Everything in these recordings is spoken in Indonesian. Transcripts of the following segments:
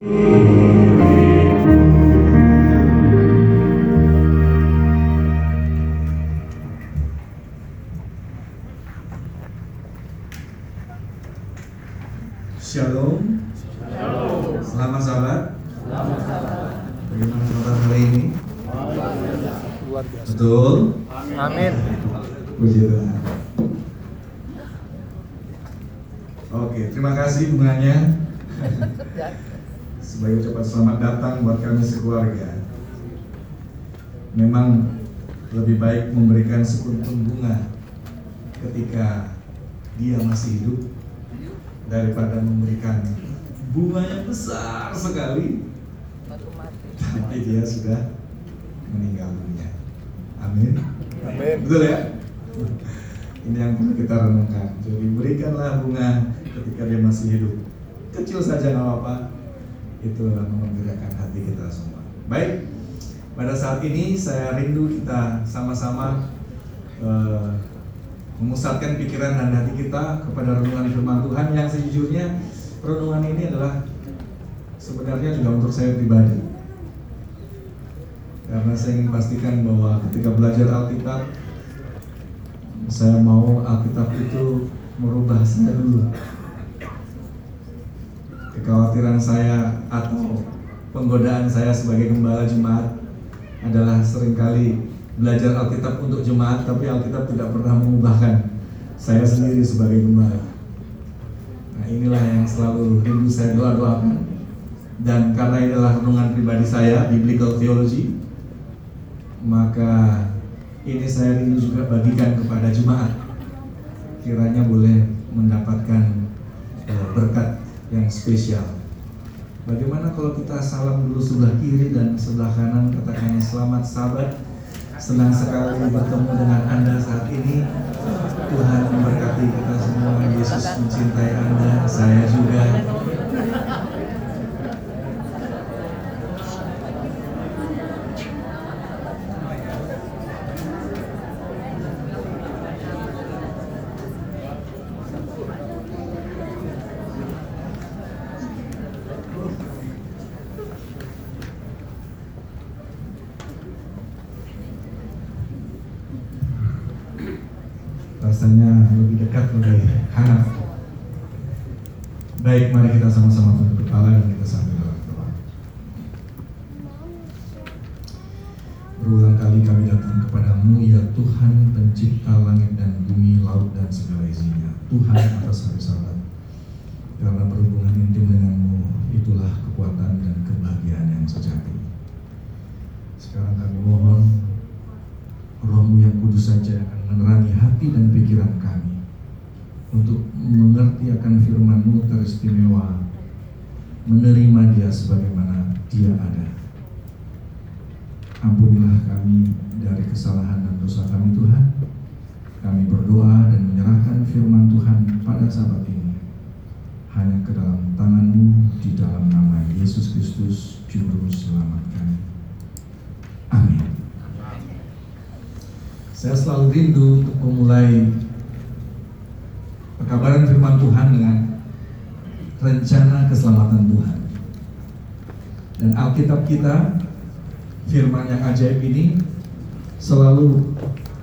Música Sebagai ucapan selamat datang buat kami sekeluarga. Memang lebih baik memberikan sekuntum bunga ketika dia masih hidup daripada memberikan bunga yang besar sekali tapi dia sudah meninggal dunia. Amin. Amin. Betul ya? Ini yang perlu kita renungkan. Jadi berikanlah bunga ketika dia masih hidup. Kecil saja nggak apa-apa. Itu menggerakkan hati kita semua. Baik. Pada saat ini saya rindu kita sama-sama eh, memusatkan pikiran dan hati kita kepada renungan firman Tuhan yang sejujurnya renungan ini adalah sebenarnya juga untuk saya pribadi. Karena saya ingin pastikan bahwa ketika belajar Alkitab saya mau Alkitab itu merubah saya dulu. Kekhawatiran saya atau penggodaan saya sebagai gembala jemaat adalah sering kali belajar Alkitab untuk jemaat tapi Alkitab tidak pernah mengubahkan saya sendiri sebagai gembala. Nah inilah yang selalu rindu saya doa-doakan dan karena ini adalah renungan pribadi saya biblical theology maka ini saya rindu juga bagikan kepada jemaat kiranya boleh mendapatkan eh, berkat yang spesial. Bagaimana kalau kita salam dulu sebelah kiri dan sebelah kanan katakan selamat sahabat senang sekali bertemu dengan anda saat ini. Tuhan memberkati kita semua. Yesus mencintai anda. Saya juga rasanya lebih dekat lebih hangat baik mari kita sama-sama tunduk kepala dan kita sambil berdoa berulang kali kami datang kepadamu ya Tuhan pencipta langit dan bumi laut dan segala isinya Tuhan atas hari sabat karena berhubungan intim denganmu itulah kekuatan dan kebahagiaan yang sejati sekarang kami mohon Rohmu yang kudus saja akan menerangi hati dan pikiran kami untuk mengerti akan firman-Mu teristimewa, menerima dia sebagaimana dia ada. Ampunilah kami dari kesalahan dan dosa kami Tuhan. Kami berdoa dan menyerahkan firman Tuhan pada sahabat ini hanya ke dalam tangan-Mu di dalam nama Yesus Kristus Juru Selamat kami. Amin. Saya selalu rindu untuk memulai pekabaran firman Tuhan dengan rencana keselamatan Tuhan. Dan Alkitab kita, firman yang ajaib ini selalu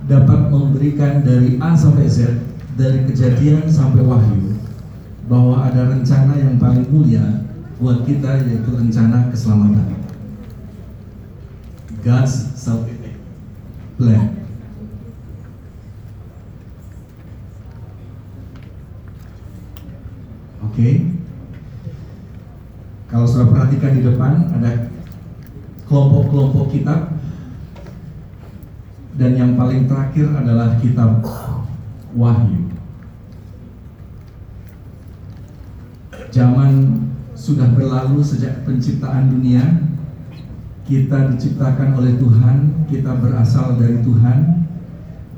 dapat memberikan dari A sampai Z, dari kejadian sampai wahyu, bahwa ada rencana yang paling mulia buat kita yaitu rencana keselamatan. God's salvific plan. Oke. Kalau sudah perhatikan di depan ada kelompok-kelompok kitab dan yang paling terakhir adalah kitab Wahyu. Zaman sudah berlalu sejak penciptaan dunia. Kita diciptakan oleh Tuhan, kita berasal dari Tuhan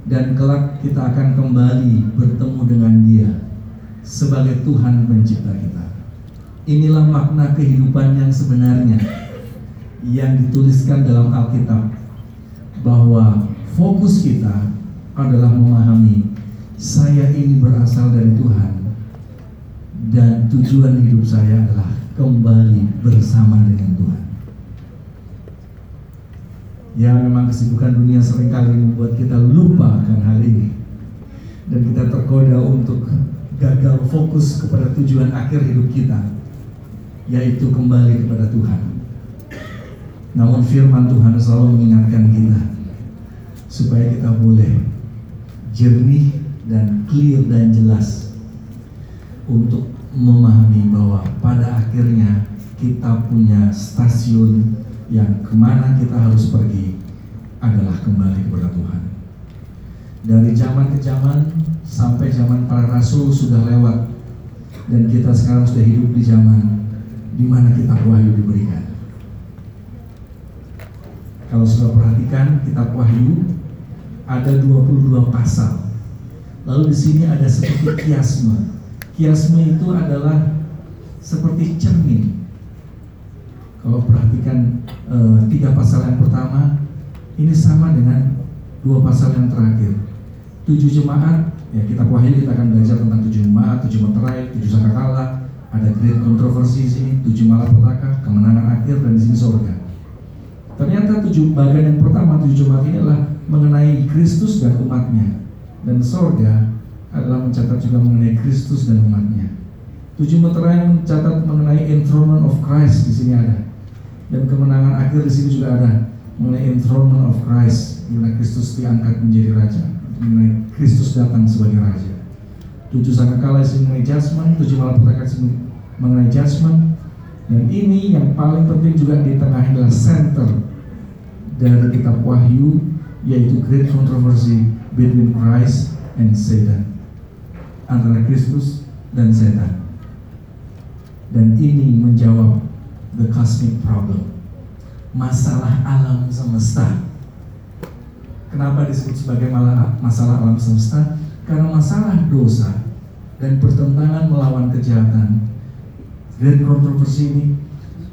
dan kelak kita akan kembali bertemu dengan Dia sebagai Tuhan pencipta kita. Inilah makna kehidupan yang sebenarnya yang dituliskan dalam Alkitab bahwa fokus kita adalah memahami saya ini berasal dari Tuhan dan tujuan hidup saya adalah kembali bersama dengan Tuhan. Ya memang kesibukan dunia sering kali membuat kita lupa akan hal ini dan kita tergoda untuk gagal fokus kepada tujuan akhir hidup kita yaitu kembali kepada Tuhan. Namun firman Tuhan selalu mengingatkan kita supaya kita boleh jernih dan clear dan jelas untuk memahami bahwa pada akhirnya kita punya stasiun yang ke mana kita harus pergi adalah kembali kepada Tuhan. Dari zaman ke zaman sampai zaman para rasul sudah lewat dan kita sekarang sudah hidup di zaman di mana kitab Wahyu diberikan. Kalau sudah perhatikan kitab Wahyu ada 22 pasal. Lalu di sini ada seperti kiasme. Kiasme itu adalah seperti cermin kalau perhatikan e, tiga pasal yang pertama, ini sama dengan dua pasal yang terakhir. Tujuh jemaat, ya kita wahyu kita akan belajar tentang tujuh jemaat, tujuh materai, tujuh sangkakala, ada great kontroversi di sini, tujuh malapetaka, kemenangan akhir dan di sini surga. Ternyata tujuh bagian yang pertama tujuh jemaat ini adalah mengenai Kristus dan umatnya, dan surga adalah mencatat juga mengenai Kristus dan umatnya. Tujuh materai yang mencatat mengenai enthronement of Christ di sini ada dan kemenangan akhir di sini juga ada mengenai enthronement of Christ, mengenai Kristus diangkat menjadi raja, mengenai Kristus datang sebagai raja. Tujuh sangkakala di sini mengenai judgment, tujuh malapetaka di sini mengenai judgment, dan ini yang paling penting juga di tengah adalah center dari kitab Wahyu, yaitu great controversy between Christ and Satan, antara Kristus dan setan. Dan ini menjawab the cosmic problem. Masalah alam semesta. Kenapa disebut sebagai masalah alam semesta? Karena masalah dosa dan pertentangan melawan kejahatan. Dan kontroversi ini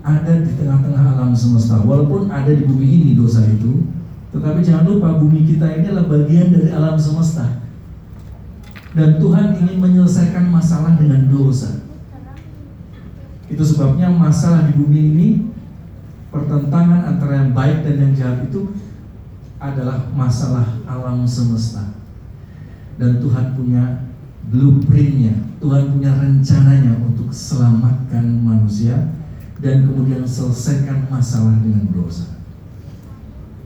ada di tengah-tengah alam semesta. Walaupun ada di bumi ini dosa itu, tetapi jangan lupa bumi kita ini adalah bagian dari alam semesta. Dan Tuhan ingin menyelesaikan masalah dengan dosa. Itu sebabnya masalah di bumi ini pertentangan antara yang baik dan yang jahat itu adalah masalah alam semesta. Dan Tuhan punya blueprintnya, Tuhan punya rencananya untuk selamatkan manusia dan kemudian selesaikan masalah dengan dosa.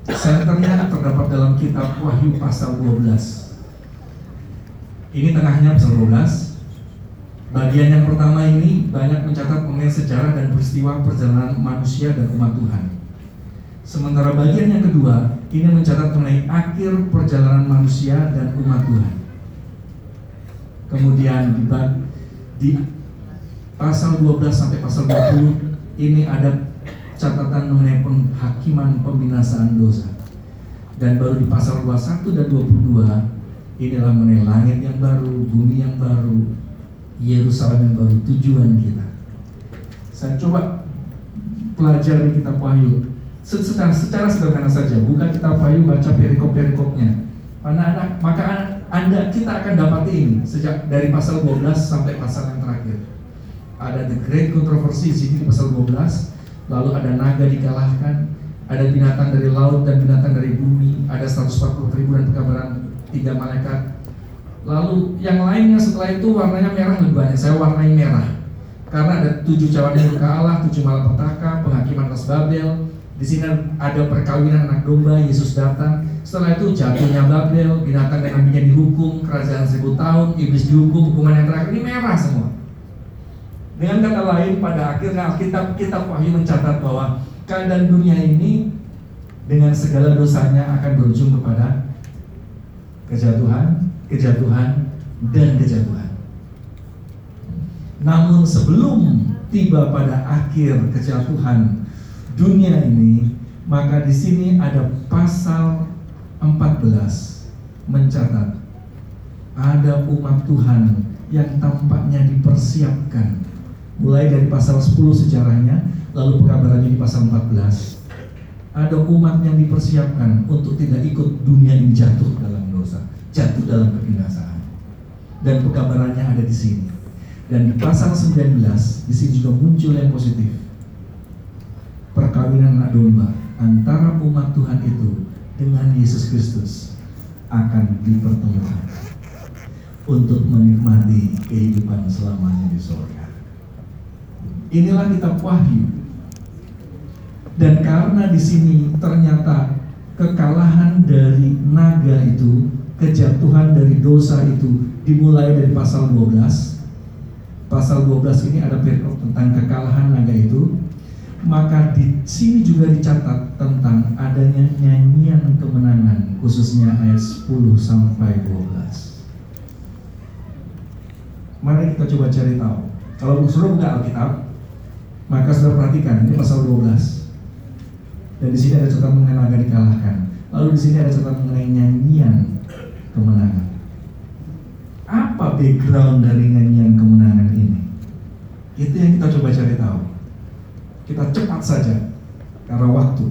Senternya terdapat dalam kitab Wahyu pasal 12. Ini tengahnya pasal 12, Bagian yang pertama ini banyak mencatat mengenai sejarah dan peristiwa perjalanan manusia dan umat Tuhan. Sementara bagian yang kedua ini mencatat mengenai akhir perjalanan manusia dan umat Tuhan. Kemudian di, di pasal 12 sampai pasal 20 ini ada catatan mengenai penghakiman pembinasaan dosa. Dan baru di pasal 21 dan 22 inilah mengenai langit yang baru, bumi yang baru, Yerusalem yang baru tujuan kita. Saya coba pelajari kitab Wahyu secara, secara sederhana saja, bukan kita Wahyu baca perikop-perikopnya. Anak-anak, maka anda kita akan dapat ini sejak dari pasal 12 sampai pasal yang terakhir. Ada the great controversy di pasal 12, lalu ada naga dikalahkan, ada binatang dari laut dan binatang dari bumi, ada 140 ribu dan pekabaran tiga malaikat, Lalu yang lainnya setelah itu warnanya merah lebih banyak. Saya warnai merah. Karena ada tujuh cawan murka Allah, tujuh malapetaka, penghakiman atas Babel. Di sini ada perkawinan anak domba, Yesus datang. Setelah itu jatuhnya Babel, binatang dan nabinya dihukum, kerajaan seribu tahun, iblis dihukum, hukuman yang terakhir ini merah semua. Dengan kata lain, pada akhirnya Alkitab kitab Wahyu mencatat bahwa keadaan dunia ini dengan segala dosanya akan berujung kepada kejatuhan, kejatuhan, dan kejatuhan. Namun sebelum tiba pada akhir kejatuhan dunia ini, maka di sini ada pasal 14 mencatat ada umat Tuhan yang tampaknya dipersiapkan mulai dari pasal 10 sejarahnya lalu pekabarannya di pasal 14 ada umat yang dipersiapkan untuk tidak ikut dunia ini jatuh dalam dosa jatuh dalam kebinasaan. Dan pekabarannya ada di sini. Dan di pasal 19 di sini juga muncul yang positif. Perkawinan anak domba antara umat Tuhan itu dengan Yesus Kristus akan dipertemukan untuk menikmati kehidupan selamanya di surga. Inilah kitab Wahyu. Dan karena di sini ternyata kekalahan dari naga itu, kejatuhan dari dosa itu dimulai dari pasal 12. Pasal 12 ini ada perikop tentang kekalahan naga itu. Maka di sini juga dicatat tentang adanya nyanyian kemenangan khususnya ayat 10 sampai 12. Mari kita coba cari tahu. Kalau sudah buka Alkitab, maka sudah perhatikan ini pasal 12. Dan di sini ada catatan mengenai naga dikalahkan. Lalu di sini ada catatan mengenai nyanyian kemenangan. Apa background dari nyanyian kemenangan ini? Itu yang kita coba cari tahu. Kita cepat saja karena waktu.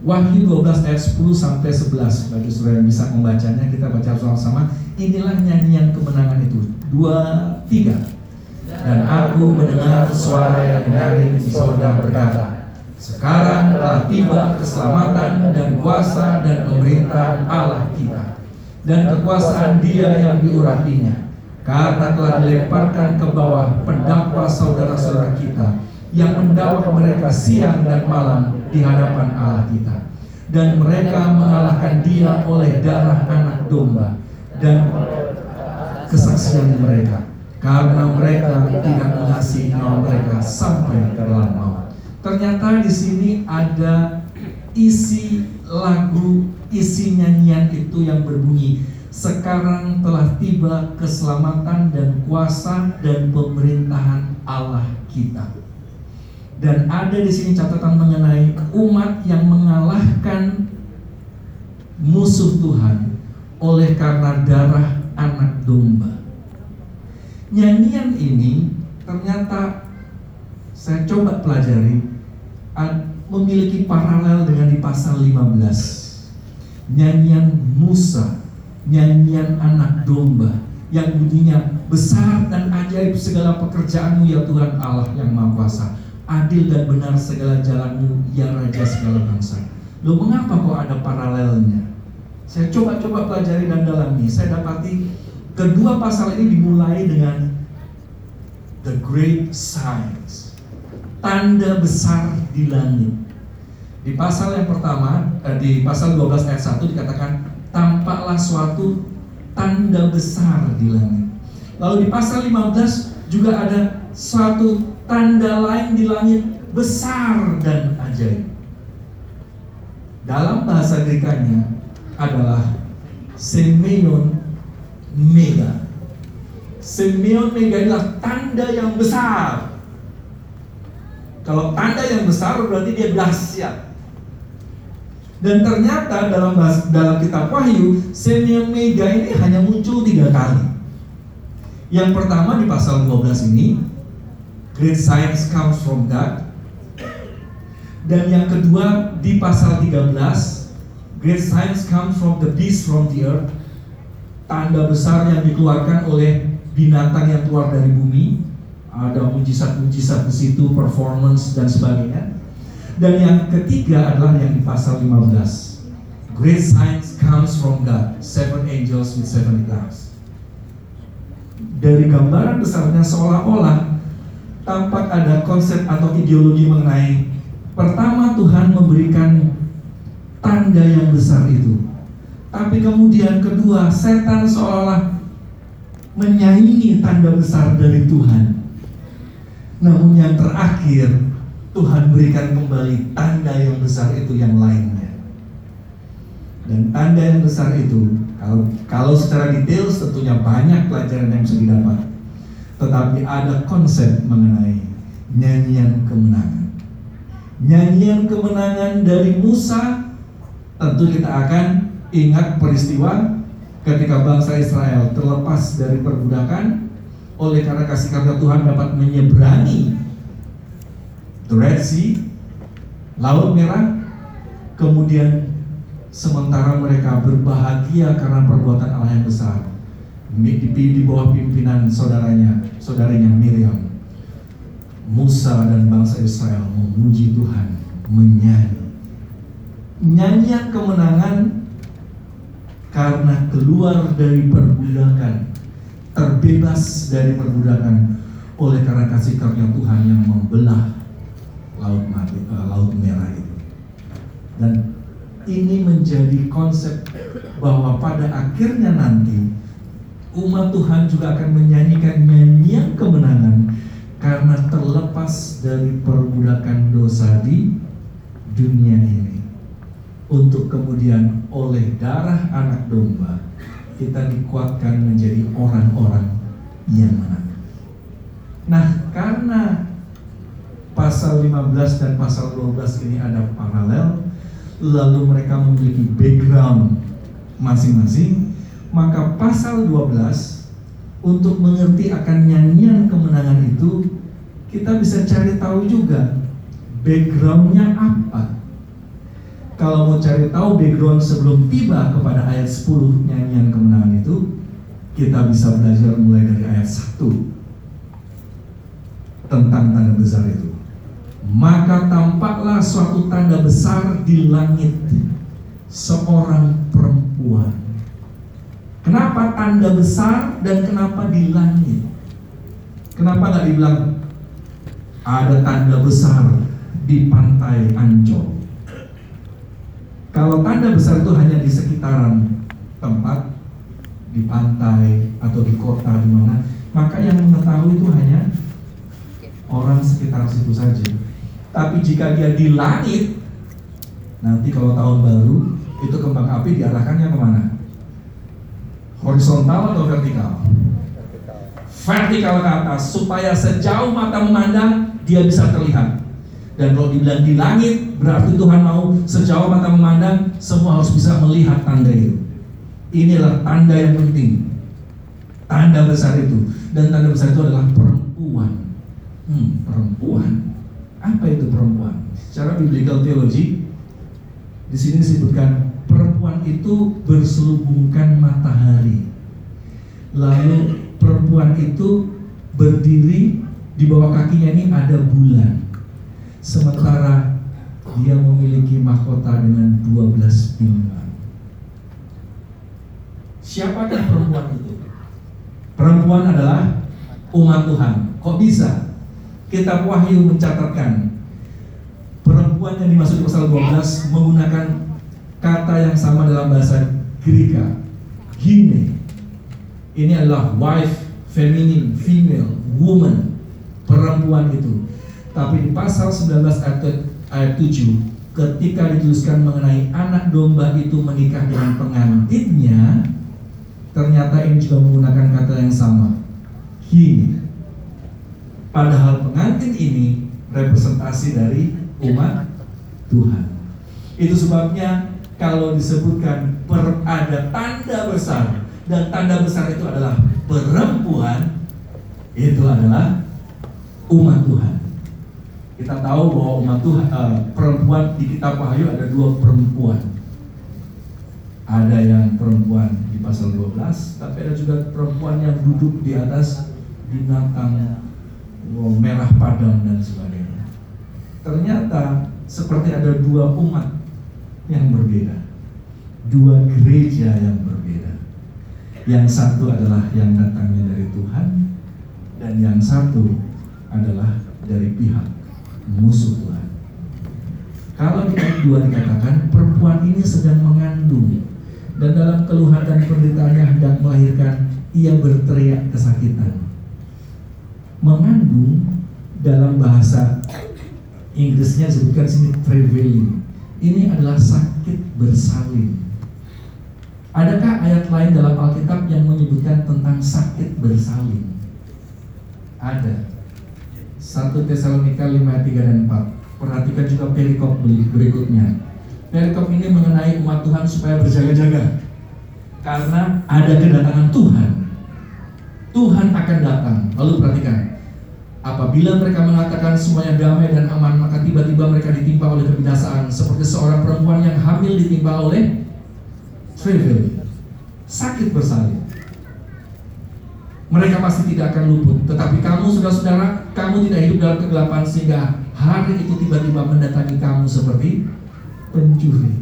Wahyu 12 ayat 10 sampai 11 bagi saudara yang bisa membacanya kita baca sama-sama. Inilah nyanyian kemenangan itu. Dua, tiga. Dan aku mendengar suara yang di sorga berkata, sekarang telah tiba keselamatan dan kuasa dan pemerintahan Allah kita dan kekuasaan Dia yang diurapinya. Karena telah dilemparkan ke bawah pendakwa saudara-saudara kita yang mendakwa mereka siang dan malam di hadapan Allah kita. Dan mereka mengalahkan dia oleh darah anak domba dan kesaksian mereka. Karena mereka tidak mengasihi nyawa mereka sampai ke dalam maut. Ternyata di sini ada isi lagu, isi nyanyian itu yang berbunyi sekarang telah tiba keselamatan dan kuasa dan pemerintahan Allah kita. Dan ada di sini catatan mengenai umat yang mengalahkan musuh Tuhan oleh karena darah anak domba. Nyanyian ini ternyata saya coba pelajari memiliki paralel dengan di pasal 15. Nyanyian Musa nyanyian anak domba yang bunyinya besar dan ajaib segala pekerjaanmu ya Tuhan Allah yang Maha Kuasa adil dan benar segala jalanmu ya Raja segala bangsa. Loh mengapa kok ada paralelnya? Saya coba-coba pelajari dan dalami saya dapati kedua pasal ini dimulai dengan the great signs tanda besar di langit. Di pasal yang pertama eh, di pasal 12 ayat 1 dikatakan tampaklah suatu tanda besar di langit. Lalu di pasal 15 juga ada suatu tanda lain di langit besar dan ajaib. Dalam bahasa Grekanya adalah Semeion Mega. Semeion Mega adalah tanda yang besar. Kalau tanda yang besar berarti dia dahsyat. Dan ternyata dalam dalam kitab Wahyu, Semia Mega ini hanya muncul tiga kali. Yang pertama di pasal 12 ini, Great Science comes from God. Dan yang kedua di pasal 13, Great Science comes from the beast from the earth. Tanda besar yang dikeluarkan oleh binatang yang keluar dari bumi. Ada mujizat-mujizat di situ, performance dan sebagainya. Dan yang ketiga adalah yang di pasal 15. Great signs comes from God. Seven angels with seven clouds. Dari gambaran besarnya seolah-olah tampak ada konsep atau ideologi mengenai pertama Tuhan memberikan tanda yang besar itu. Tapi kemudian kedua, setan seolah menyaingi tanda besar dari Tuhan. Namun yang terakhir, Tuhan berikan kembali tanda yang besar itu yang lainnya. Dan tanda yang besar itu, kalau, kalau secara detail tentunya banyak pelajaran yang bisa didapat. Tetapi ada konsep mengenai nyanyian kemenangan. Nyanyian kemenangan dari Musa, tentu kita akan ingat peristiwa ketika bangsa Israel terlepas dari perbudakan. Oleh karena kasih karunia Tuhan dapat menyeberangi the Red Sea, Laut Merah, kemudian sementara mereka berbahagia karena perbuatan Allah yang besar, di, di bawah pimpinan saudaranya, saudarinya Miriam. Musa dan bangsa Israel memuji Tuhan, menyanyi. Nyanyian kemenangan karena keluar dari perbudakan, terbebas dari perbudakan oleh karena kasih karunia Tuhan yang membelah laut mati, eh, laut merah itu. Dan ini menjadi konsep bahwa pada akhirnya nanti umat Tuhan juga akan menyanyikan nyanyian kemenangan karena terlepas dari perbudakan dosa di dunia ini. Untuk kemudian oleh darah anak domba kita dikuatkan menjadi orang-orang yang menang. Nah, karena pasal 15 dan pasal 12 ini ada paralel, lalu mereka memiliki background masing-masing, maka pasal 12 untuk mengerti akan nyanyian kemenangan itu, kita bisa cari tahu juga backgroundnya apa. Kalau mau cari tahu background sebelum tiba kepada ayat 10 nyanyian kemenangan itu, kita bisa belajar mulai dari ayat 1 tentang tanda besar itu. Maka tampaklah suatu tanda besar di langit seorang perempuan. Kenapa tanda besar dan kenapa di langit? Kenapa nggak dibilang ada tanda besar di pantai Ancol? Kalau tanda besar itu hanya di sekitaran tempat, di pantai atau di kota di mana, maka yang mengetahui itu hanya orang sekitar situ saja. Tapi jika dia di langit, nanti kalau tahun baru itu kembang api diarahkannya ke mana? Horizontal atau vertikal? Vertikal ke atas supaya sejauh mata memandang dia bisa terlihat. Dan kalau dibilang di langit berarti Tuhan mau sejauh mata memandang semua harus bisa melihat tanda itu. Inilah tanda yang penting. Tanda besar itu dan tanda besar itu adalah perempuan. Hmm, perempuan. Apa itu perempuan? Secara biblical theology di sini disebutkan perempuan itu berselubungkan matahari. Lalu perempuan itu berdiri di bawah kakinya ini ada bulan. Sementara dia memiliki mahkota dengan 12 bintang. Siapakah perempuan itu? Perempuan adalah umat Tuhan. Kok bisa? Kitab Wahyu mencatatkan perempuan yang dimaksud pasal 12 menggunakan kata yang sama dalam bahasa Greka. Gine. Ini adalah wife, feminine, female, woman, perempuan itu. Tapi di pasal 19 ayat, ayat 7 ketika dituliskan mengenai anak domba itu menikah dengan pengantinnya, ternyata ini juga menggunakan kata yang sama. Gini. Padahal pengantin ini representasi dari umat Tuhan. Itu sebabnya kalau disebutkan per, ada tanda besar dan tanda besar itu adalah perempuan, itu adalah umat Tuhan. Kita tahu bahwa umat Tuhan uh, perempuan di kitab Wahyu ada dua perempuan. Ada yang perempuan di pasal 12, tapi ada juga perempuan yang duduk di atas binatang wow, merah padam dan sebagainya. Ternyata seperti ada dua umat yang berbeda, dua gereja yang berbeda. Yang satu adalah yang datangnya dari Tuhan, dan yang satu adalah dari pihak musuh Tuhan. Kalau di ayat 2 dikatakan perempuan ini sedang mengandung dan dalam keluhan dan penderitaannya hendak melahirkan ia berteriak kesakitan. Mengandung dalam bahasa Inggrisnya disebutkan sini travailing. Ini adalah sakit bersalin. Adakah ayat lain dalam Alkitab yang menyebutkan tentang sakit bersalin? Ada. 1 Tesalonika 5 ayat 3 dan 4. Perhatikan juga perikop berikutnya. Perikop ini mengenai umat Tuhan supaya berjaga-jaga. Karena ada kedatangan Tuhan. Tuhan akan datang. Lalu perhatikan. Apabila mereka mengatakan semuanya damai dan aman, maka tiba-tiba mereka ditimpa oleh kebinasaan seperti seorang perempuan yang hamil ditimpa oleh travail, sakit bersalin. mereka pasti tidak akan luput. Tetapi kamu, saudara-saudara, kamu tidak hidup dalam kegelapan sehingga hari itu tiba-tiba mendatangi kamu seperti pencuri.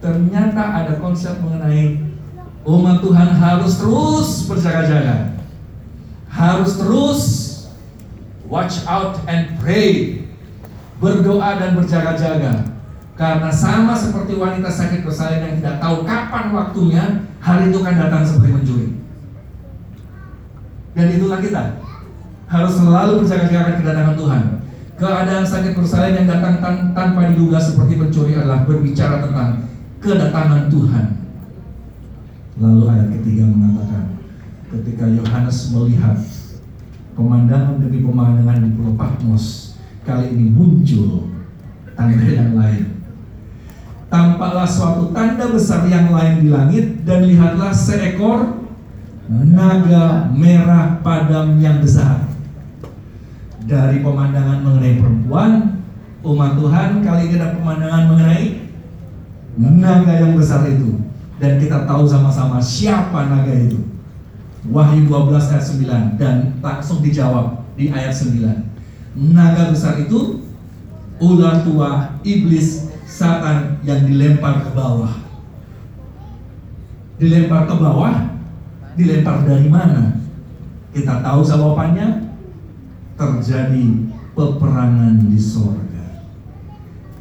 Ternyata ada konsep mengenai umat Tuhan harus terus berjaga-jaga, harus terus watch out and pray, berdoa dan berjaga-jaga. Karena sama seperti wanita sakit bersalin yang tidak tahu kapan waktunya, hari itu kan datang seperti mencuri. Dan itulah kita harus selalu berjaga-jaga akan kedatangan Tuhan. Keadaan sakit bersalin yang datang tan- tanpa diduga seperti pencuri adalah berbicara tentang kedatangan Tuhan. Lalu ayat ketiga mengatakan, ketika Yohanes melihat pemandangan demi pemandangan di Pulau Patmos, kali ini muncul tanda yang lain. Tampaklah suatu tanda besar yang lain di langit dan lihatlah seekor naga merah padam yang besar. Dari pemandangan mengenai perempuan, umat Tuhan kali ini ada pemandangan mengenai naga yang besar itu dan kita tahu sama-sama siapa naga itu. Wahyu 12 ayat 9 dan langsung dijawab di ayat 9. Naga besar itu ular tua iblis Satan yang dilempar ke bawah. Dilempar ke bawah, dilempar dari mana? Kita tahu jawabannya terjadi peperangan di sorga.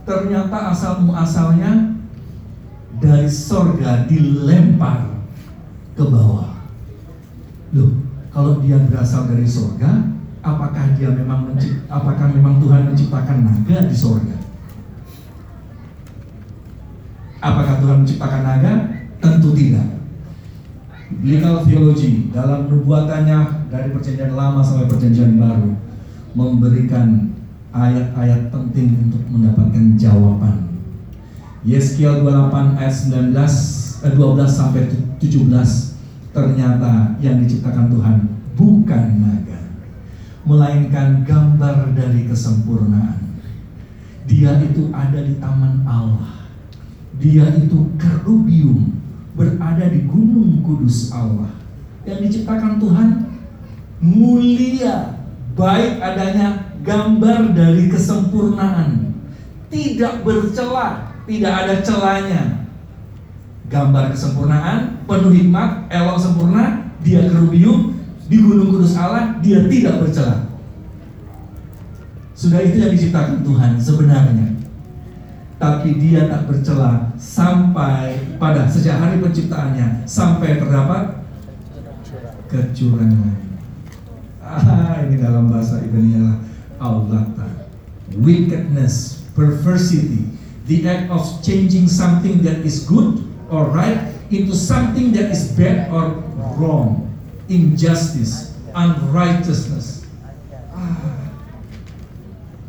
Ternyata asal muasalnya dari sorga dilempar ke bawah. Loh, kalau dia berasal dari sorga, apakah dia memang apakah memang Tuhan menciptakan naga di sorga? Apakah Tuhan menciptakan naga? Tentu tidak. Biblical theology dalam nubuatannya dari perjanjian lama sampai perjanjian baru memberikan ayat-ayat penting untuk mendapatkan jawaban Yeskiel 28 ayat 19 eh, 12 sampai 17 ternyata yang diciptakan Tuhan bukan naga melainkan gambar dari kesempurnaan. Dia itu ada di taman Allah. Dia itu kerubium berada di gunung kudus Allah. Yang diciptakan Tuhan mulia, baik adanya gambar dari kesempurnaan. Tidak bercela, tidak ada celanya. Gambar kesempurnaan, penuh hikmat, elok sempurna, dia kerubium di gunung kudus Allah, dia tidak bercela. Sudah itu yang diciptakan Tuhan sebenarnya. Tapi dia tak bercela sampai pada sejak hari penciptaannya sampai terdapat kecurangan. Ah, ini dalam bahasa Ibrani Aulata. Wickedness, perversity, the act of changing something that is good or right into something that is bad or wrong, injustice, unrighteousness, ah,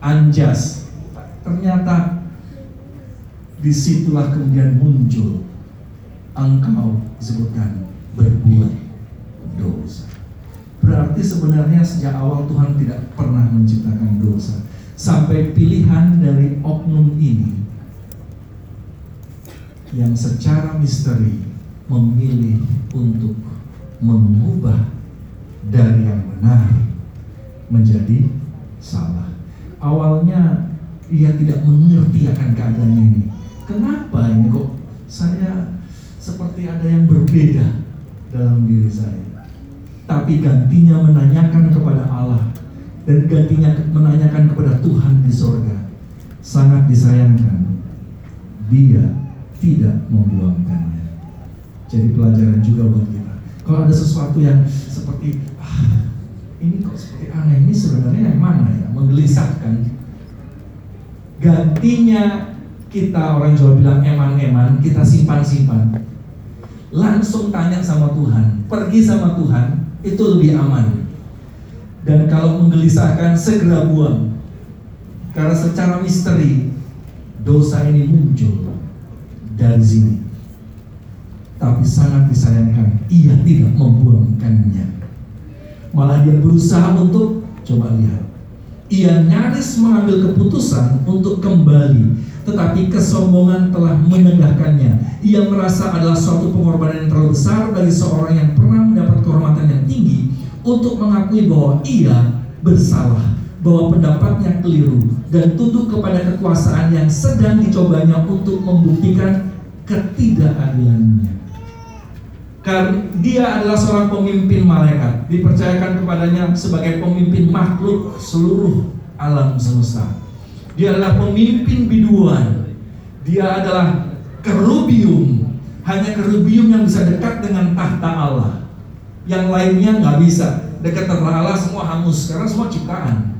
unjust. Ternyata di situlah kemudian muncul engkau disebutkan berbuat dosa. Berarti sebenarnya sejak awal Tuhan tidak pernah menciptakan dosa. Sampai pilihan dari oknum ini yang secara misteri memilih untuk mengubah dari yang benar menjadi salah. Awalnya ia tidak mengerti akan keadaannya ini. Kenapa ini kok saya seperti ada yang berbeda dalam diri saya? Tapi gantinya menanyakan kepada Allah dan gantinya menanyakan kepada Tuhan di sorga. Sangat disayangkan. Dia tidak membuangkannya. Jadi pelajaran juga buat kita. Kalau ada sesuatu yang seperti ah, ini kok seperti aneh ini sebenarnya yang mana ya menggelisahkan. Gantinya kita orang Jawa bilang eman-eman, kita simpan-simpan. Langsung tanya sama Tuhan, pergi sama Tuhan, itu lebih aman. Dan kalau menggelisahkan segera buang. Karena secara misteri dosa ini muncul dari sini. Tapi sangat disayangkan ia tidak membuangkannya. Malah dia berusaha untuk coba lihat. Ia nyaris mengambil keputusan untuk kembali, tetapi kesombongan telah menegahkannya. Ia merasa adalah suatu pengorbanan yang terlalu besar bagi seorang yang pernah mendapat kehormatan yang tinggi untuk mengakui bahwa ia bersalah, bahwa pendapatnya keliru dan tunduk kepada kekuasaan yang sedang dicobanya untuk membuktikan ketidakadilannya. Karena dia adalah seorang pemimpin malaikat, dipercayakan kepadanya sebagai pemimpin makhluk seluruh alam semesta. Dia adalah pemimpin biduan. Dia adalah kerubium. Hanya kerubium yang bisa dekat dengan tahta Allah. Yang lainnya nggak bisa. Dekat tahta Allah semua hangus karena semua ciptaan.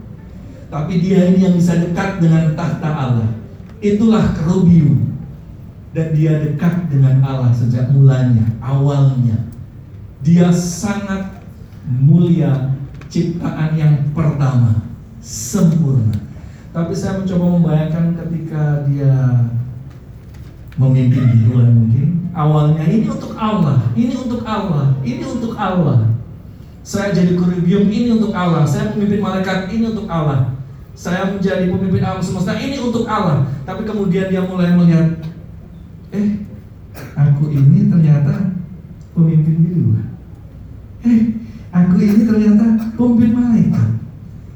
Tapi dia ini yang bisa dekat dengan tahta Allah. Itulah kerubium dan dia dekat dengan Allah sejak mulanya, awalnya. Dia sangat mulia, ciptaan yang pertama, sempurna. Tapi saya mencoba membayangkan ketika dia memimpin di luar mungkin, awalnya ini untuk Allah, ini untuk Allah, ini untuk Allah. Saya jadi kuribium ini untuk Allah, saya pemimpin malaikat ini untuk Allah. Saya menjadi pemimpin alam semesta. Ini untuk Allah. Tapi kemudian dia mulai melihat eh aku ini ternyata pemimpin di luar. Eh aku ini ternyata pemimpin malaikat.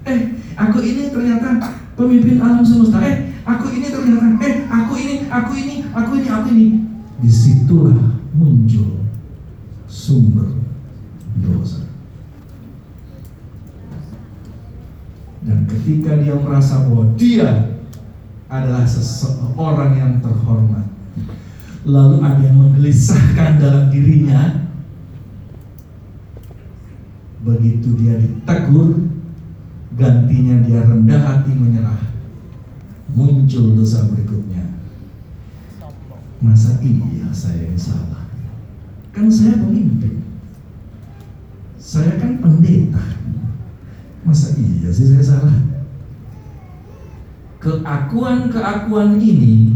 Eh aku ini ternyata pemimpin alam semesta. Eh aku ini ternyata eh aku ini aku ini aku ini aku ini. Di situlah muncul sumber dosa dan ketika dia merasa bahwa dia adalah seseorang yang terhormat lalu ada yang menggelisahkan dalam dirinya begitu dia ditegur gantinya dia rendah hati menyerah muncul dosa berikutnya. Masa iya saya yang salah? Kan saya pemimpin. Saya kan pendeta masa iya sih saya salah keakuan-keakuan ini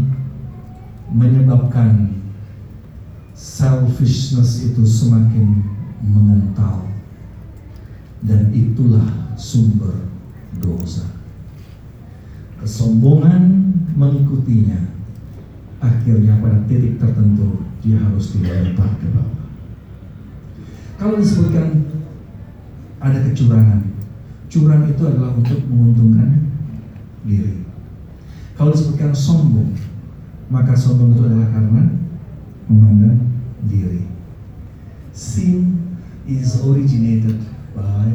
menyebabkan selfishness itu semakin mengental dan itulah sumber dosa. Kesombongan mengikutinya akhirnya pada titik tertentu dia harus dilempar ke bawah. Kalau disebutkan ada kecurangan, curang itu adalah untuk menguntungkan diri. Kalau disebutkan sombong, maka sombong itu adalah karena memandang diri. Sin is originated by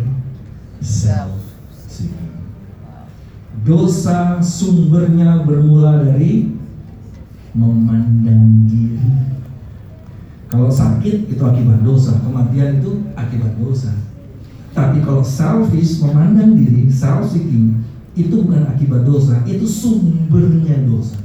self seeking. Dosa sumbernya bermula dari memandang diri. Kalau sakit itu akibat dosa, kematian itu akibat dosa. Tapi kalau selfish memandang diri, self seeking itu bukan akibat dosa, itu sumbernya dosa.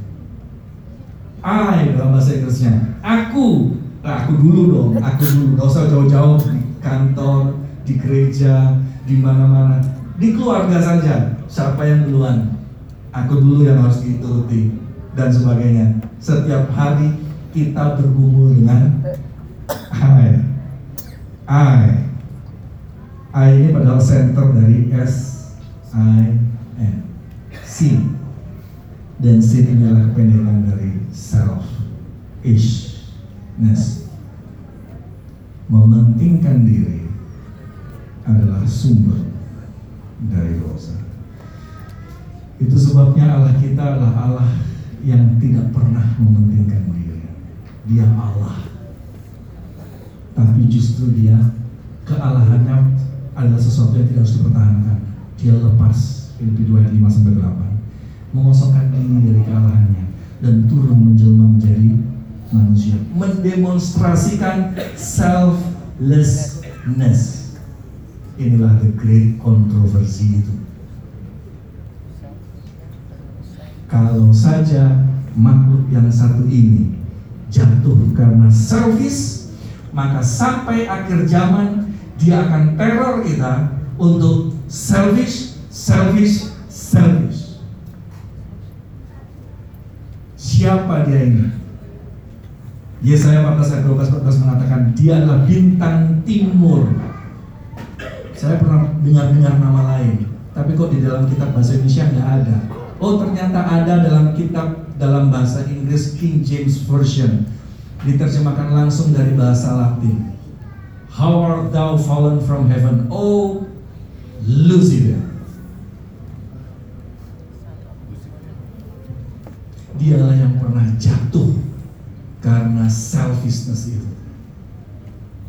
I dalam bahasa Inggrisnya. Aku, nah, aku dulu dong, aku dulu. Gak usah jauh-jauh di kantor, di gereja, di mana-mana, di keluarga saja. Siapa yang duluan? Aku dulu yang harus dituruti dan sebagainya. Setiap hari kita bergumul dengan I. I. I ini padahal center dari S I N. Sin dan sin ini adalah kependekan dari self ishness mementingkan diri adalah sumber dari dosa. Itu sebabnya Allah kita adalah Allah yang tidak pernah mementingkan diri. Dia Allah. Tapi justru dia kealahannya adalah sesuatu yang tidak harus dipertahankan. Dia lepas Filipi 2 ayat 5 sampai 8 mengosongkan diri dari kealahannya dan turun menjelma menjadi manusia. Mendemonstrasikan selflessness. Inilah the great controversy itu. Kalau saja makhluk yang satu ini jatuh karena selfish maka sampai akhir zaman dia akan teror kita untuk selfish selfish selfish Siapa dia ini? Yesaya 14 ayat 12 14 mengatakan dia adalah bintang timur. Saya pernah dengar-dengar nama lain, tapi kok di dalam kitab bahasa Indonesia nggak ada. Oh ternyata ada dalam kitab dalam bahasa Inggris King James Version diterjemahkan langsung dari bahasa Latin. How art thou fallen from heaven, O Lucifer? Dialah yang pernah jatuh karena selfishness itu.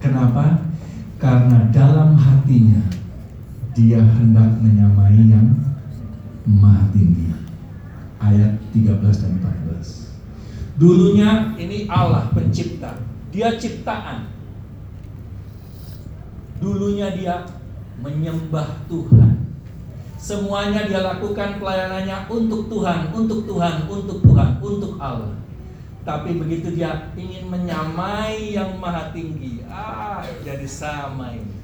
Kenapa? Karena dalam hatinya dia hendak menyamai yang maha tinggi. Ayat 13 dan 14. Dulunya ini Allah pencipta, dia ciptaan. Dulunya dia menyembah Tuhan. Semuanya dia lakukan pelayanannya untuk Tuhan, untuk Tuhan, untuk Tuhan, untuk Allah. Tapi begitu dia ingin menyamai yang maha tinggi, ah jadi sama ini.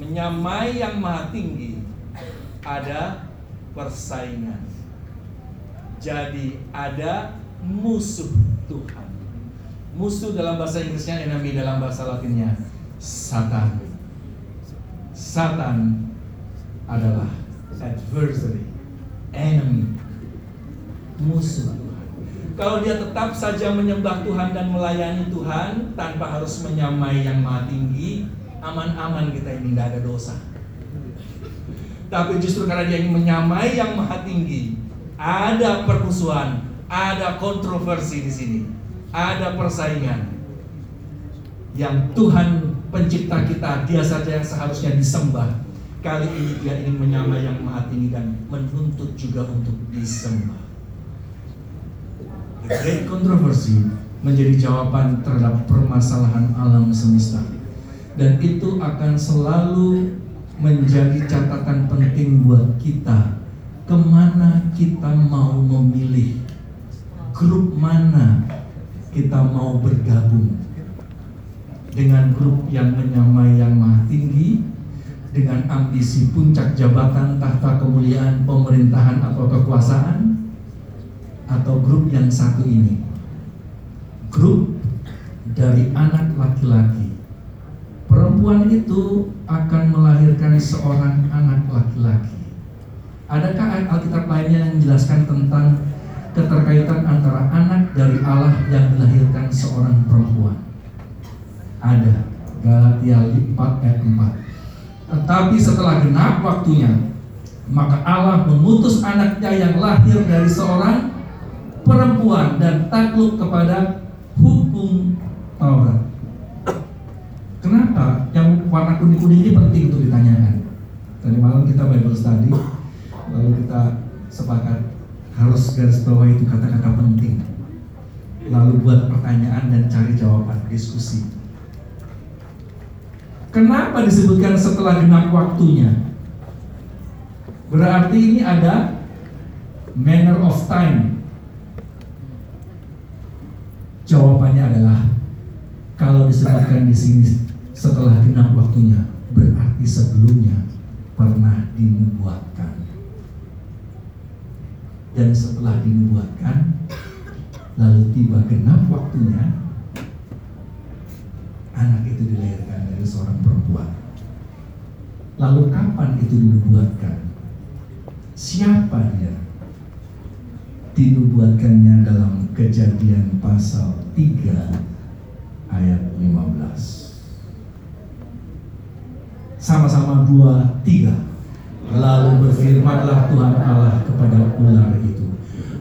Menyamai yang maha tinggi, ada persaingan. Jadi ada musuh Tuhan. Musuh dalam bahasa Inggrisnya, enemy dalam bahasa Latinnya, Satan. Satan adalah adversary, enemy, musuh. Kalau dia tetap saja menyembah Tuhan dan melayani Tuhan tanpa harus menyamai yang maha tinggi, aman-aman kita ini tidak ada dosa. Tapi justru karena dia ingin menyamai yang maha tinggi, ada permusuhan, ada kontroversi di sini, ada persaingan. Yang Tuhan pencipta kita, dia saja yang seharusnya disembah. Kali ini dia ingin menyamai yang maha tinggi dan menuntut juga untuk disembah. The Great Controversy menjadi jawaban terhadap permasalahan alam semesta. Dan itu akan selalu menjadi catatan penting buat kita ke mana kita mau memilih grup mana kita mau bergabung dengan grup yang menyamai yang maha tinggi dengan ambisi puncak jabatan tahta kemuliaan pemerintahan atau kekuasaan atau grup yang satu ini. Grup dari anak laki-laki. Perempuan itu akan melahirkan seorang anak laki-laki. Adakah Alkitab lainnya yang menjelaskan tentang keterkaitan antara anak dari Allah yang dilahirkan seorang perempuan ada Galatia 4 ayat 4 tetapi setelah genap waktunya maka Allah mengutus anaknya yang lahir dari seorang perempuan dan takluk kepada hukum Taurat. Kenapa yang warna kuning-kuning ini penting untuk ditanyakan? Tadi malam kita Bible study, lalu kita sepakat harus garis bawah itu kata-kata penting. Lalu buat pertanyaan dan cari jawaban, diskusi. Kenapa disebutkan setelah genap waktunya? Berarti ini ada manner of time. Jawabannya adalah kalau disebutkan di sini setelah genap waktunya, berarti sebelumnya pernah dinubuatkan. Dan setelah dinubuatkan, lalu tiba genap waktunya, anak itu dilahirkan dari seorang perempuan. Lalu kapan itu dinubuatkan? Siapa dia? Dinubuatkannya dalam kejadian pasal 3 ayat 15. Sama-sama dua, tiga. Lalu berfirmanlah Tuhan Allah kepada ular itu.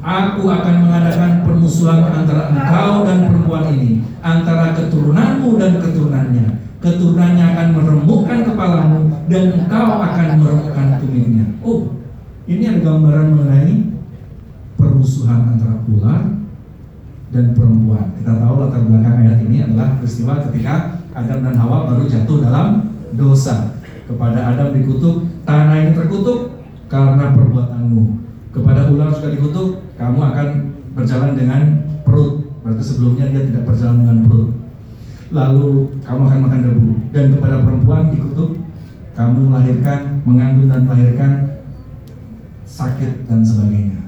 Aku akan mengadakan permusuhan antara engkau dan perempuan ini, antara keturunanmu dan keturunannya. Keturunannya akan meremukkan kepalamu dan engkau akan meremukkan tumitnya. Oh, ini ada gambaran mengenai permusuhan antara ular dan perempuan. Kita tahu latar belakang ayat ini adalah peristiwa ketika Adam dan Hawa baru jatuh dalam dosa. Kepada Adam dikutuk, tanah ini terkutuk karena perbuatanmu. Kepada ular juga dikutuk, kamu akan berjalan dengan perut. Berarti sebelumnya dia tidak berjalan dengan perut. Lalu kamu akan makan debu. Dan kepada perempuan dikutuk, kamu melahirkan, mengandung dan melahirkan sakit dan sebagainya.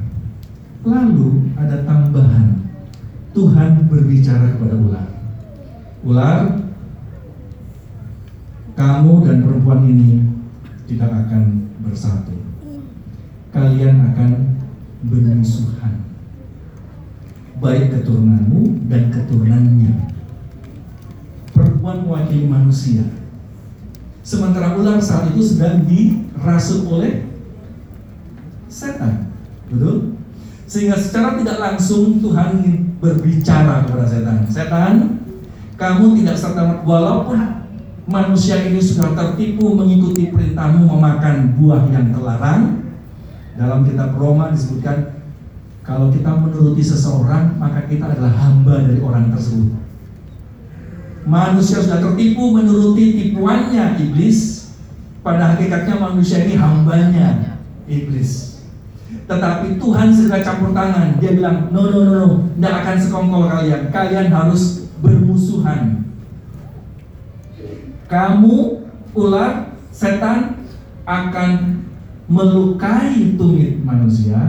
Lalu ada tambahan. Tuhan berbicara kepada ular. Ular, kamu dan perempuan ini tidak akan bersatu. Kalian akan bermusuhan. Baik keturunanmu dan keturunannya. Perempuan mewakili manusia. Sementara ular saat itu sedang dirasuk oleh setan. Betul? Sehingga secara tidak langsung Tuhan berbicara kepada setan. Setan, kamu tidak serta walaupun manusia ini sudah tertipu mengikuti perintahmu memakan buah yang terlarang. Dalam kitab Roma disebutkan kalau kita menuruti seseorang maka kita adalah hamba dari orang tersebut. Manusia sudah tertipu menuruti tipuannya iblis. Pada hakikatnya manusia ini hambanya iblis. Tetapi Tuhan segera campur tangan. Dia bilang, no, no, no, no, tidak akan sekongkol kalian. Kalian harus bermusuhan. Kamu, ular, setan akan melukai tumit manusia.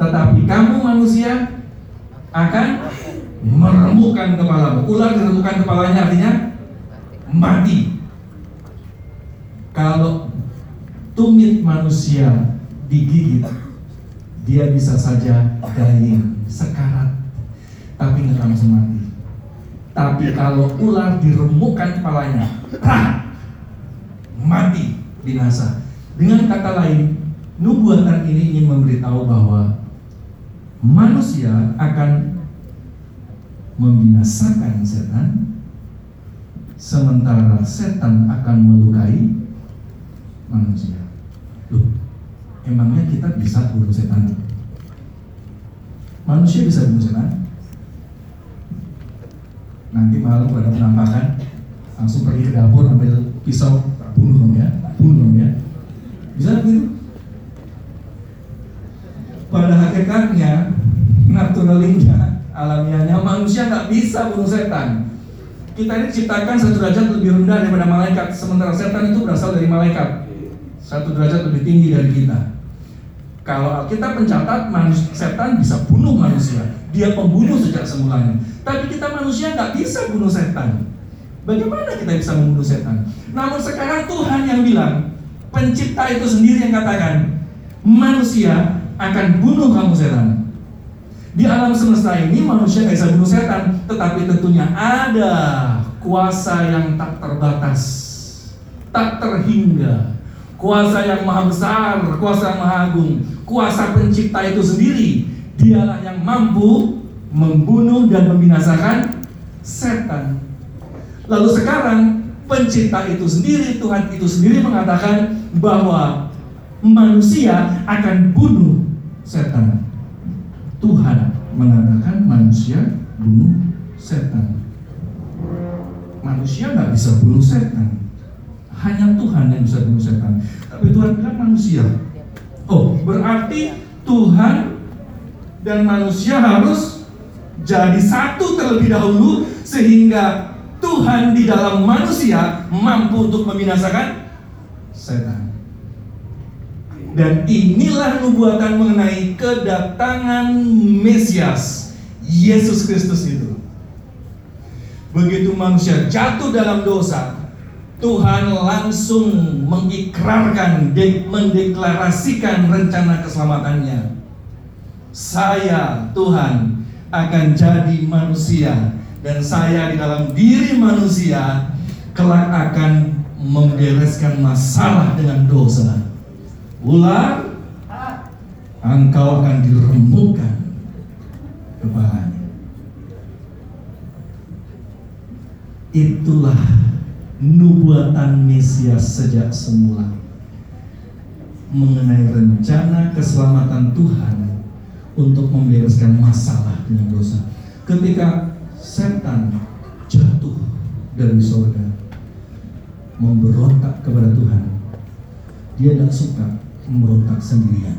Tetapi kamu manusia akan meremukkan kepalamu. Ular diremukkan kepalanya artinya mati. Kalau tumit manusia digigit, dia bisa saja dying, sekarat, tapi nggak langsung mati. Tapi kalau ular diremukkan kepalanya, mati, binasa. Dengan kata lain, nubuatan ini ingin memberitahu bahwa manusia akan membinasakan setan, sementara setan akan melukai manusia. Loh, emangnya kita bisa bunuh setan? Manusia bisa bunuh setan? Nanti malam pada penampakan langsung pergi ke dapur ambil pisau bunuh ya, bunuh ya. Bisa begitu? Pada hakikatnya, naturalnya, alamiahnya manusia nggak bisa bunuh setan. Kita ini diciptakan satu derajat lebih rendah daripada malaikat, sementara setan itu berasal dari malaikat satu derajat lebih tinggi dari kita. Kalau kita mencatat manusia, setan bisa bunuh manusia, dia pembunuh sejak semulanya. Tapi kita manusia nggak bisa bunuh setan. Bagaimana kita bisa membunuh setan? Namun sekarang Tuhan yang bilang, pencipta itu sendiri yang katakan, manusia akan bunuh kamu setan. Di alam semesta ini manusia nggak bisa bunuh setan, tetapi tentunya ada kuasa yang tak terbatas, tak terhingga, kuasa yang maha besar, kuasa yang maha agung, kuasa pencipta itu sendiri, dialah yang mampu membunuh dan membinasakan setan. Lalu sekarang pencipta itu sendiri, Tuhan itu sendiri mengatakan bahwa manusia akan bunuh setan. Tuhan mengatakan manusia bunuh setan. Manusia nggak bisa bunuh setan. Hanya Tuhan yang bisa bunuh setan. Tapi Tuhan bilang manusia. Oh, berarti Tuhan dan manusia harus jadi satu terlebih dahulu sehingga Tuhan di dalam manusia mampu untuk membinasakan setan. Dan inilah nubuatan mengenai kedatangan Mesias, Yesus Kristus itu. Begitu manusia jatuh dalam dosa, Tuhan langsung mengikrarkan, mendeklarasikan rencana keselamatannya. Saya Tuhan akan jadi manusia dan saya di dalam diri manusia kelak akan membereskan masalah dengan dosa. Ular, engkau akan diremukkan kepalanya. Itulah nubuatan Mesias sejak semula mengenai rencana keselamatan Tuhan untuk membereskan masalah dengan dosa. Ketika setan jatuh dari surga, memberontak kepada Tuhan, dia tidak suka memberontak sendirian.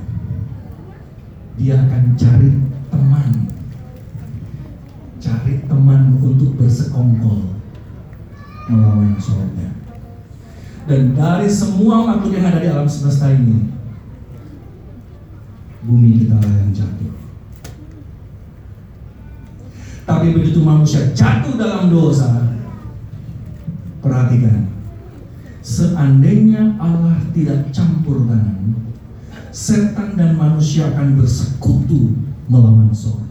Dia akan cari teman, cari teman untuk bersekongkol melawan surga. Dan dari semua makhluk yang ada di alam semesta ini, bumi kita yang jatuh. Tapi begitu manusia jatuh dalam dosa, perhatikan, seandainya Allah tidak campur tangan, setan dan manusia akan bersekutu melawan surga.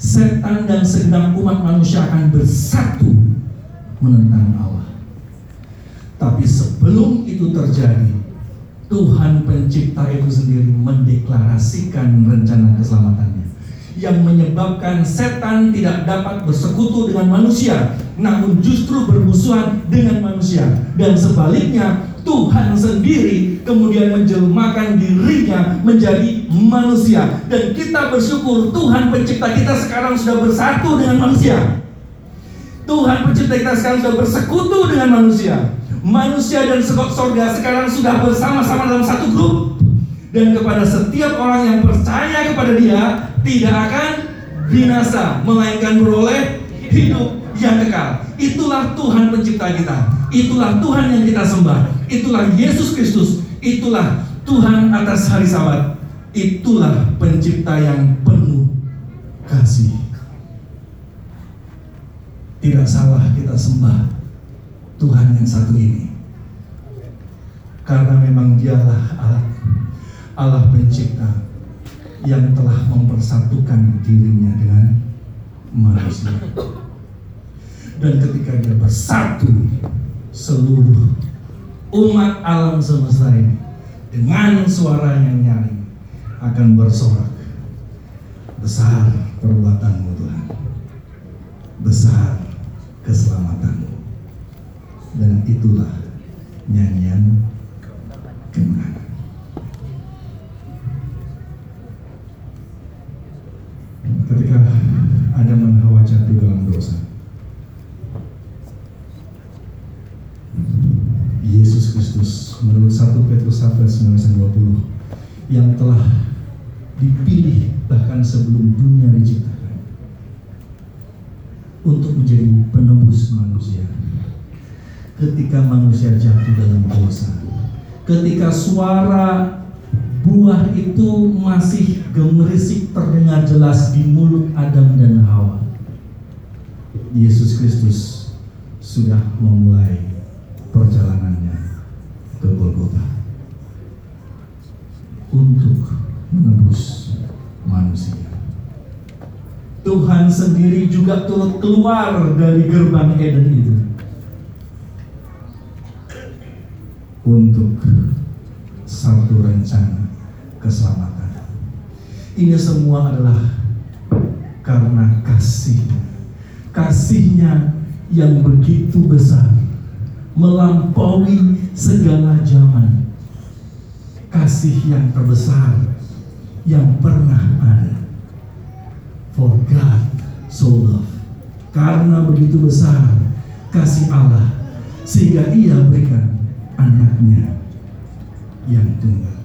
setan dan segenap umat manusia akan bersatu menentang Allah. Tapi sebelum itu terjadi, Tuhan pencipta itu sendiri mendeklarasikan rencana keselamatannya yang menyebabkan setan tidak dapat bersekutu dengan manusia namun justru bermusuhan dengan manusia. Dan sebaliknya Tuhan sendiri kemudian menjelmakan dirinya menjadi manusia. Dan kita bersyukur Tuhan pencipta kita sekarang sudah bersatu dengan manusia. Tuhan pencipta kita sekarang sudah bersekutu dengan manusia. Manusia dan sorga sekarang sudah bersama-sama dalam satu grup. Dan kepada setiap orang yang percaya kepada dia tidak akan binasa melainkan beroleh hidup yang kekal. Itulah Tuhan pencipta kita. Itulah Tuhan yang kita sembah. Itulah Yesus Kristus. Itulah Tuhan atas hari sabat. Itulah pencipta yang penuh kasih. Tidak salah kita sembah Tuhan yang satu ini. Karena memang dialah Allah, Allah pencipta yang telah mempersatukan dirinya dengan manusia. Dan ketika dia bersatu, seluruh umat alam semesta ini dengan suara yang nyaring akan bersorak. Besar perbuatanmu Tuhan. Besar keselamatanmu dan itulah nyanyian kemenangan. Ketika ada dan Hawa jatuh dalam dosa, Yesus Kristus menurut 1 Petrus 1 ayat 19 20 yang telah dipilih bahkan sebelum dunia diciptakan untuk menjadi penebus manusia ketika manusia jatuh dalam dosa. Ketika suara buah itu masih gemerisik terdengar jelas di mulut Adam dan Hawa. Yesus Kristus sudah memulai perjalanannya ke Golgota untuk menembus manusia. Tuhan sendiri juga turut keluar dari gerbang Eden itu untuk satu rencana keselamatan. Ini semua adalah karena kasihnya. Kasihnya yang begitu besar melampaui segala zaman. Kasih yang terbesar yang pernah ada. For God so love. Karena begitu besar kasih Allah sehingga ia berikan anaknya yang tunggal.